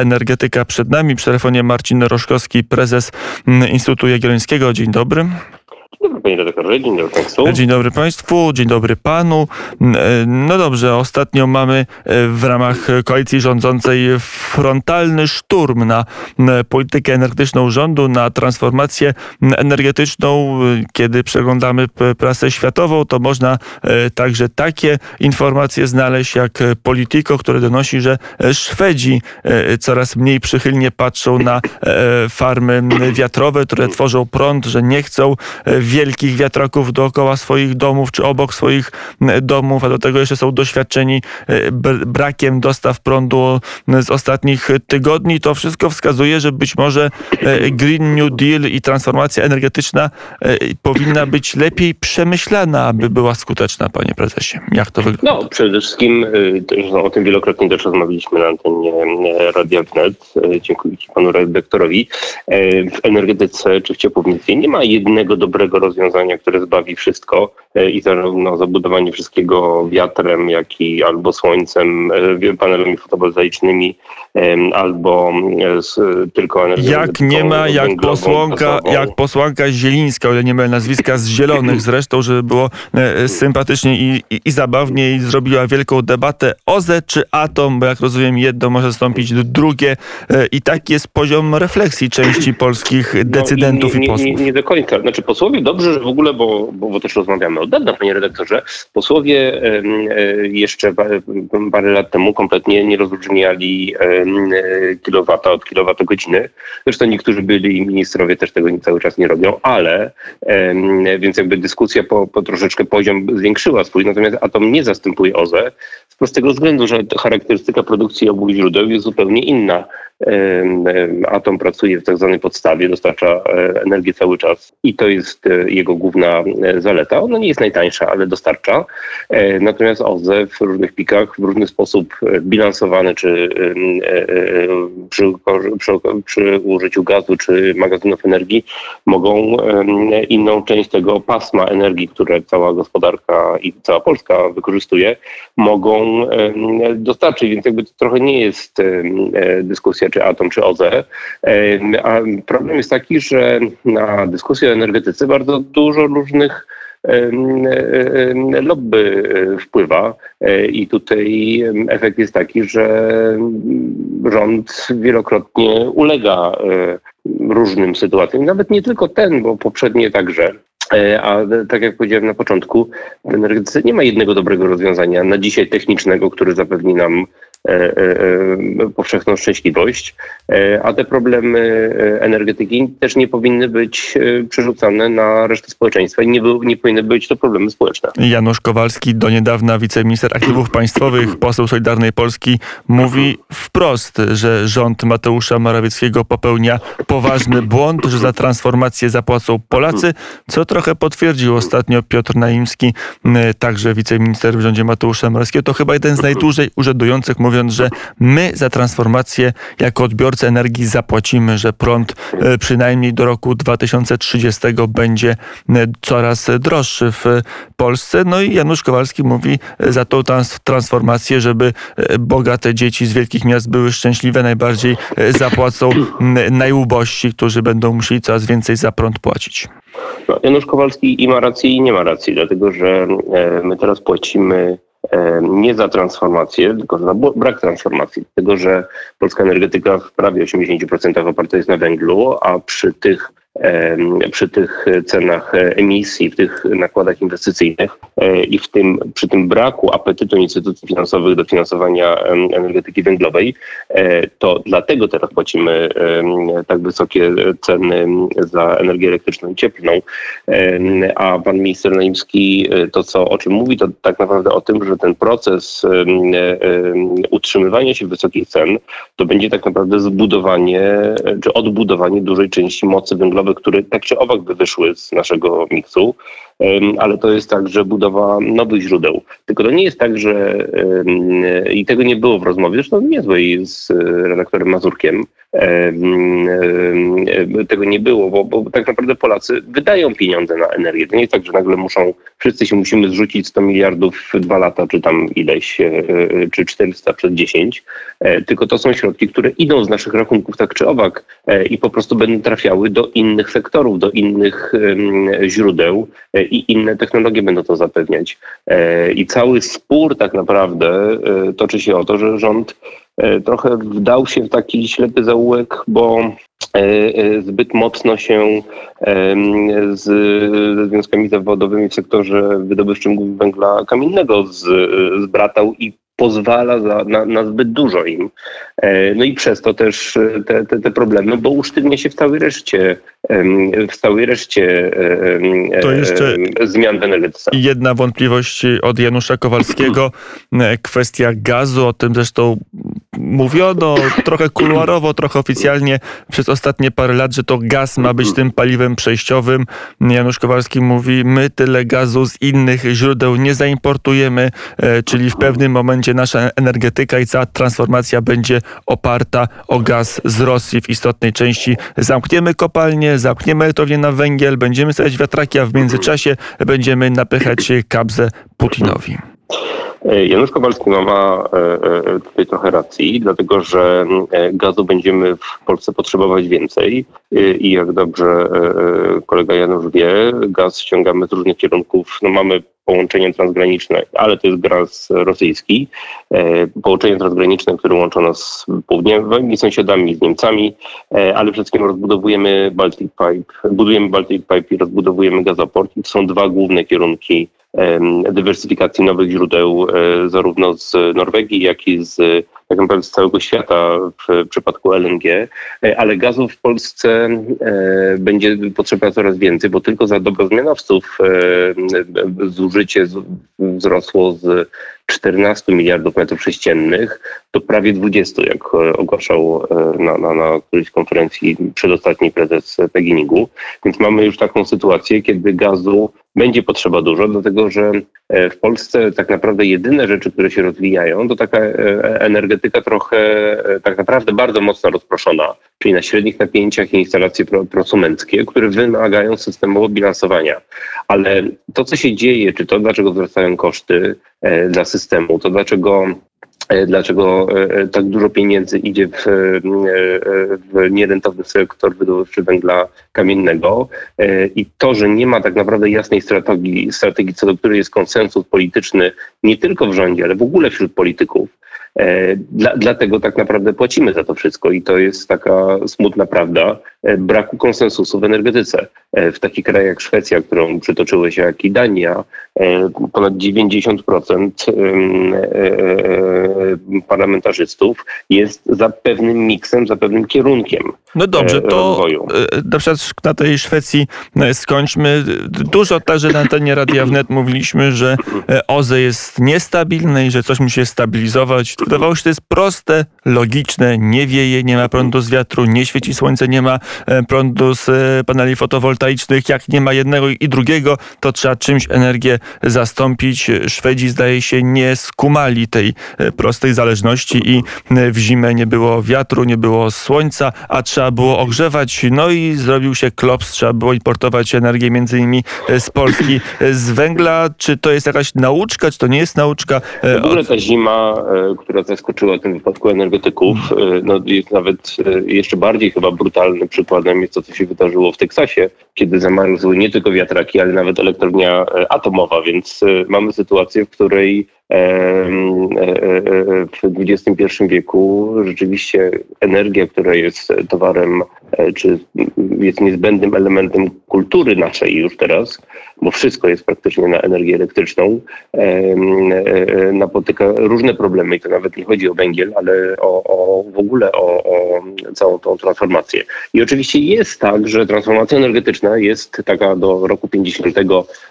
energetyka przed nami. Przy telefonie Marcin Roszkowski, prezes mm, Instytutu Jagiellońskiego. Dzień dobry. Dobry panie redaktorze, dzień dobry państwu. Dzień dobry państwu, dzień dobry panu. No dobrze, ostatnio mamy e, w ramach koalicji rządzącej frontalny szturm na politykę energetyczną rządu, na transformację energetyczną. Kiedy przeglądamy prasę światową, to można e, także takie informacje znaleźć jak Politico, które donosi, że Szwedzi e, coraz mniej przychylnie patrzą na farmy wiatrowe, które tworzą prąd, że nie chcą wielkich wiatraków dookoła swoich domów czy obok swoich domów, a do tego jeszcze są doświadczeni e, brakiem dostaw prądu z ostatnich tygodni. To wszystko wskazuje, że być może e, Green New Deal i transformacja energetyczna e, powinna być lepiej przemyślana, aby była skuteczna, panie prezesie. Jak to wygląda? No, przede wszystkim o tym wielokrotnie też rozmawialiśmy na antenie Radia Wnet. Dziękuję panu redaktorowi. W energetyce czy w ciepłownictwie nie ma jednego dobrego rozwiązania, które zbawi wszystko e, i zarówno zabudowanie wszystkiego wiatrem, jak i albo słońcem, e, panelami fotowoltaicznymi, albo e, z, tylko energią. Jak nie ma, jak posłanka, jak posłanka Zielińska, o ile nie ma nazwiska, z Zielonych zresztą, żeby było sympatycznie i, i, i zabawnie i zrobiła wielką debatę OZE czy atom, bo jak rozumiem jedno może zastąpić drugie i taki jest poziom refleksji części polskich decydentów no i, nie, i posłów. Nie, nie, do końca. Znaczy posłowie dobrze że w ogóle, bo, bo, bo też rozmawiamy od dawna, panie redaktorze, posłowie e, jeszcze parę lat temu kompletnie nie rozróżniali kilowata od kilowatogodziny. Zresztą niektórzy byli ministrowie też tego cały czas nie robią, ale więc jakby dyskusja po, po troszeczkę poziom zwiększyła swój, natomiast atom nie zastępuje OZE z prostego względu, że charakterystyka produkcji obu źródeł jest zupełnie inna. Atom pracuje w tak zwanej podstawie, dostarcza e, energię cały czas i to jest e, jego główna e, zaleta. Ona nie jest najtańsza, ale dostarcza. Natomiast OZE w różnych pikach, w różny sposób bilansowane, czy przy, przy, przy użyciu gazu, czy magazynów energii, mogą inną część tego pasma energii, które cała gospodarka i cała Polska wykorzystuje, mogą dostarczyć. Więc jakby to trochę nie jest dyskusja czy atom, czy OZE. A problem jest taki, że na dyskusję o energetyce bardzo dużo różnych lobby e, wpływa e, i tutaj efekt jest taki, że rząd wielokrotnie ulega e, różnym sytuacjom. Nawet nie tylko ten, bo poprzednie także. A tak jak powiedziałem na początku, w energetyce nie ma jednego dobrego rozwiązania na dzisiaj technicznego, który zapewni nam E, e, e, powszechną szczęśliwość, a te problemy energetyki też nie powinny być przerzucane na resztę społeczeństwa i nie, nie powinny być to problemy społeczne. Janusz Kowalski, do niedawna wiceminister aktywów państwowych, poseł Solidarnej Polski, mówi wprost, że rząd Mateusza Morawieckiego popełnia poważny błąd, że za transformację zapłacą Polacy, co trochę potwierdził ostatnio Piotr Naimski, także wiceminister w rządzie Mateusza Morawieckiego. To chyba jeden z najdłużej urzędujących mówiąc, że my za transformację jako odbiorcy energii zapłacimy, że prąd e, przynajmniej do roku 2030 będzie e, coraz droższy w Polsce. No i Janusz Kowalski mówi e, za tą transformację, żeby bogate dzieci z wielkich miast były szczęśliwe, najbardziej zapłacą najubożsi, którzy będą musieli coraz więcej za prąd płacić. No, Janusz Kowalski i ma rację i nie ma racji, dlatego że my teraz płacimy nie za transformację, tylko za brak transformacji. Dlatego, że polska energetyka w prawie 80% oparta jest na węglu, a przy tych przy tych cenach emisji, w tych nakładach inwestycyjnych e, i w tym, przy tym braku apetytu instytucji finansowych do finansowania energetyki węglowej, e, to dlatego teraz płacimy tak wysokie ceny za energię elektryczną i cieplną. A pan minister Naimski e, to, co, o czym mówi, to tak naprawdę o tym, że ten proces utrzymywania się wysokich cen to będzie tak naprawdę zbudowanie czy odbudowanie dużej części mocy węglowej które tak czy owak by wyszły z naszego miksu, ale to jest także budowa nowych źródeł. Tylko to nie jest tak, że i tego nie było w rozmowie, zresztą niezłej z redaktorem Mazurkiem, tego nie było, bo, bo, tak naprawdę Polacy wydają pieniądze na energię. To nie jest tak, że nagle muszą, wszyscy się musimy zrzucić 100 miliardów w dwa lata, czy tam ileś, e, czy 400 przed 10, e, tylko to są środki, które idą z naszych rachunków tak czy owak e, i po prostu będą trafiały do innych sektorów, do innych źródeł i inne technologie będą to zapewniać. I cały spór tak naprawdę toczy się o to, że rząd E, trochę wdał się w taki ślepy zaułek, bo e, e, zbyt mocno się z, ze związkami zawodowymi w sektorze wydobywczym węgla kamiennego z, zbratał i pozwala za, na, na, zbyt dużo im. No i przez to też te, te, te, problemy, bo usztywnia się w całej reszcie, w całej reszcie to jeszcze zmian w energetyce. Jedna wątpliwość od Janusza Kowalskiego, kwestia gazu, o tym zresztą mówiono trochę kuluarowo, trochę oficjalnie przez ostatnie parę lat, że to gaz ma być tym paliwem przejściowym. Janusz Kowalski mówi, my tyle gazu z innych źródeł nie zaimportujemy, e, czyli w pewnym momencie nasza energetyka i cała transformacja będzie oparta o gaz z Rosji w istotnej części. Zamkniemy kopalnie, zamkniemy elektrownię na węgiel, będziemy stawiać wiatraki, a w międzyczasie będziemy napychać kabzę Putinowi. E, Janusz Kowalski ma e, e, tutaj trochę racji, dlatego że gazu będziemy w Polsce potrzebować więcej i jak dobrze kolega Janusz wie, gaz ściągamy z różnych kierunków. No mamy połączenie transgraniczne, ale to jest gaz rosyjski. Połączenie transgraniczne, które łączy nas z południowymi sąsiadami, z Niemcami, ale przede wszystkim rozbudowujemy Baltic Pipe, budujemy Baltic Pipe i rozbudowujemy gazoport. I to są dwa główne kierunki dywersyfikacji nowych źródeł e, zarówno z Norwegii, jak i z tak naprawdę z całego świata w przypadku LNG, e, ale gazu w Polsce e, będzie potrzeba coraz więcej, bo tylko za dobrozmianowców zużycie wzrosło z 14 miliardów metrów sześciennych do prawie 20, jak ogłaszał na, na, na którejś konferencji przedostatni prezes PGNiG-u. Więc mamy już taką sytuację, kiedy gazu będzie potrzeba dużo, dlatego że e, w Polsce tak naprawdę jedyne rzeczy, które się rozwijają, to taka e, energetyka trochę e, tak naprawdę bardzo mocno rozproszona, czyli na średnich napięciach i instalacje prosumenckie, które wymagają systemowo bilansowania. Ale to, co się dzieje, czy to, dlaczego wzrastają koszty dla systemu, to dlaczego E, dlaczego e, tak dużo pieniędzy idzie w, e, w nierentowny sektor wydobywczy węgla kamiennego i to, że nie ma tak naprawdę jasnej strategii, strategii co do której jest konsensus polityczny nie tylko w rządzie, ale w ogóle wśród polityków, E, dla, dlatego tak naprawdę płacimy za to wszystko i to jest taka smutna prawda e, braku konsensusu w energetyce. E, w takich krajach jak Szwecja, którą przytoczyłeś, jak i Dania, ponad 90% parlamentarzystów jest za pewnym miksem, za pewnym kierunkiem. No dobrze, to rozwoju. na przykład na tej Szwecji skończmy. Dużo także na antenie Radia Wnet mówiliśmy, że OZE jest niestabilne i że coś musi się stabilizować. Wydawało się, że to jest proste, logiczne, nie wieje, nie ma prądu z wiatru, nie świeci słońce, nie ma e, prądu z e, paneli fotowoltaicznych. Jak nie ma jednego i drugiego, to trzeba czymś energię zastąpić. Szwedzi zdaje się nie skumali tej e, prostej zależności i w zimę nie było wiatru, nie było słońca, a trzeba było ogrzewać. No i zrobił się klops, trzeba było importować energię między innymi z Polski, z węgla. Czy to jest jakaś nauczka, czy to nie jest nauczka? W ogóle ta zima, która zaskoczyła w tym wypadku energetyków. E, no, jest nawet e, jeszcze bardziej chyba brutalnym przykładem jest to, co się wydarzyło w Teksasie, kiedy zamarzły nie tylko wiatraki, ale nawet elektrownia e, atomowa, więc mamy sytuację, w której w XXI wieku rzeczywiście energia, która jest towarem, about him. Czy jest niezbędnym elementem kultury naszej już teraz, bo wszystko jest praktycznie na energię elektryczną, napotyka różne problemy i to nawet nie chodzi o węgiel, ale o, o w ogóle o, o całą tą transformację. I oczywiście jest tak, że transformacja energetyczna jest taka do roku 50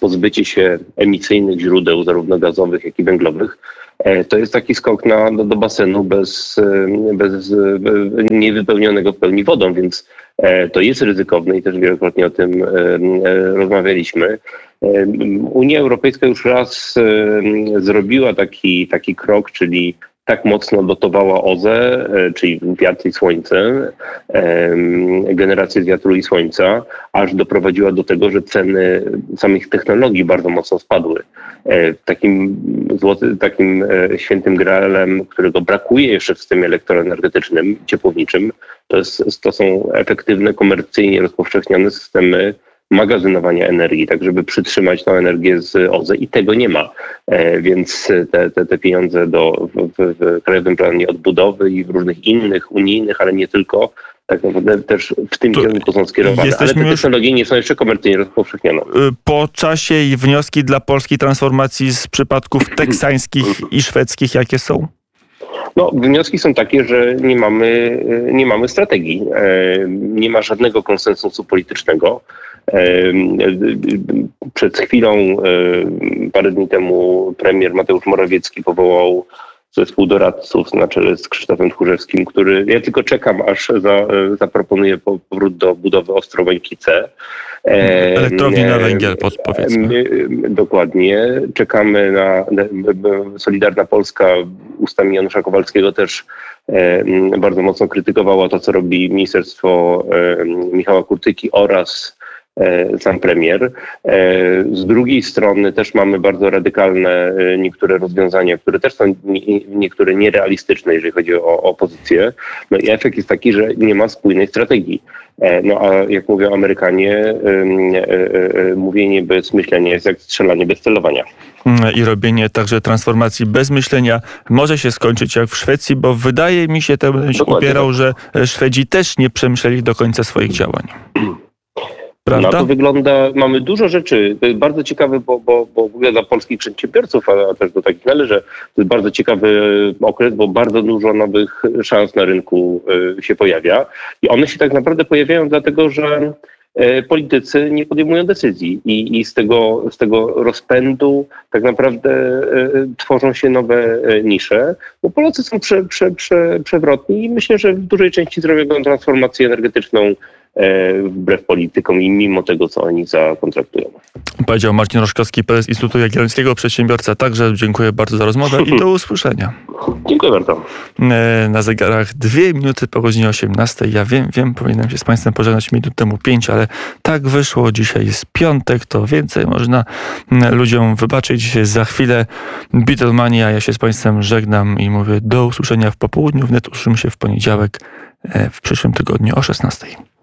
pozbycie się emisyjnych źródeł, zarówno gazowych, jak i węglowych. E, to jest taki skok na, do, basenu bez, bez, niewypełnionego w pełni wodą, więc to jest ryzykowne i też wielokrotnie o tym rozmawialiśmy. Unia Europejska już raz zrobiła taki, taki krok, czyli tak mocno dotowała OZE, e, czyli wiatr i słońce, generację wiatru i słońca, aż doprowadziła do tego, że ceny samych technologii bardzo mocno spadły. E, takim, złoty, takim e, świętym graalem, którego brakuje jeszcze w systemie elektroenergetycznym, ciepłowniczym, to, jest, to są efektywne, komercyjnie rozpowszechnione systemy magazynowania energii, tak żeby przytrzymać tą energię z OZE i tego nie ma. E, więc te, te, te pieniądze do, w, w Krajowym Planie Odbudowy i w różnych innych unijnych, ale nie tylko, tak naprawdę też w tym to kierunku są skierowane. Ale te technologie nie są jeszcze komercyjnie rozpowszechnione. Y, po czasie i wnioski dla polskiej transformacji z przypadków teksańskich i szwedzkich jakie są? No, wnioski są takie, że nie mamy, y, nie mamy strategii. E, nie ma żadnego konsensusu politycznego. Przed chwilą, parę dni temu, premier Mateusz Morawiecki powołał zespół doradców na czele z Krzysztofem Tchórzewskim, który ja tylko czekam, aż za, zaproponuje powrót do budowy Ostrołęki C. Elektrowni na węgiel, powiedzmy. Dokładnie. Czekamy na Solidarna Polska ustami Janusza Kowalskiego też bardzo mocno krytykowała to, co robi Ministerstwo Michała Kurtyki oraz E, sam premier. E, z drugiej strony też mamy bardzo radykalne e, niektóre rozwiązania, które też są niektóre nierealistyczne, jeżeli chodzi o opozycję. No i efekt jest taki, że nie ma spójnej strategii. No a jak mówią Amerykanie, mówienie bez myślenia jest jak strzelanie bez celowania. Mm, I robienie także transformacji bez myślenia może się skończyć jak w Szwecji, bo wydaje mi się, to bym się upierał, tak. że Szwedzi też nie przemyśleli do końca swoich działań. Prawda? Na to wygląda, mamy dużo rzeczy, to jest bardzo ciekawe, bo, bo, bo w ogóle dla polskich przedsiębiorców, a też do takich należy, to jest bardzo ciekawy okres, bo bardzo dużo nowych szans na rynku e, się pojawia i one się tak naprawdę pojawiają dlatego, że e, politycy nie podejmują decyzji i, i z, tego, z tego rozpędu tak naprawdę e, tworzą się nowe nisze, bo Polacy są prze, prze, prze, przewrotni i myślę, że w dużej części zrobią transformację energetyczną wbrew politykom i mimo tego, co oni zakontraktują. Powiedział Marcin Roszkowski, prezes Instytutu Jagiellońskiego, przedsiębiorca. Także dziękuję bardzo za rozmowę i do usłyszenia. Dziękuję bardzo. E, na zegarach dwie minuty po godzinie 18. Ja wiem, wiem, powinienem się z Państwem pożegnać minut temu pięć, ale tak wyszło. Dzisiaj jest piątek, to więcej można ludziom wybaczyć. Za chwilę Beatlemania. Ja się z Państwem żegnam i mówię do usłyszenia w popołudniu. Wnet usłyszymy się w poniedziałek e, w przyszłym tygodniu o 16.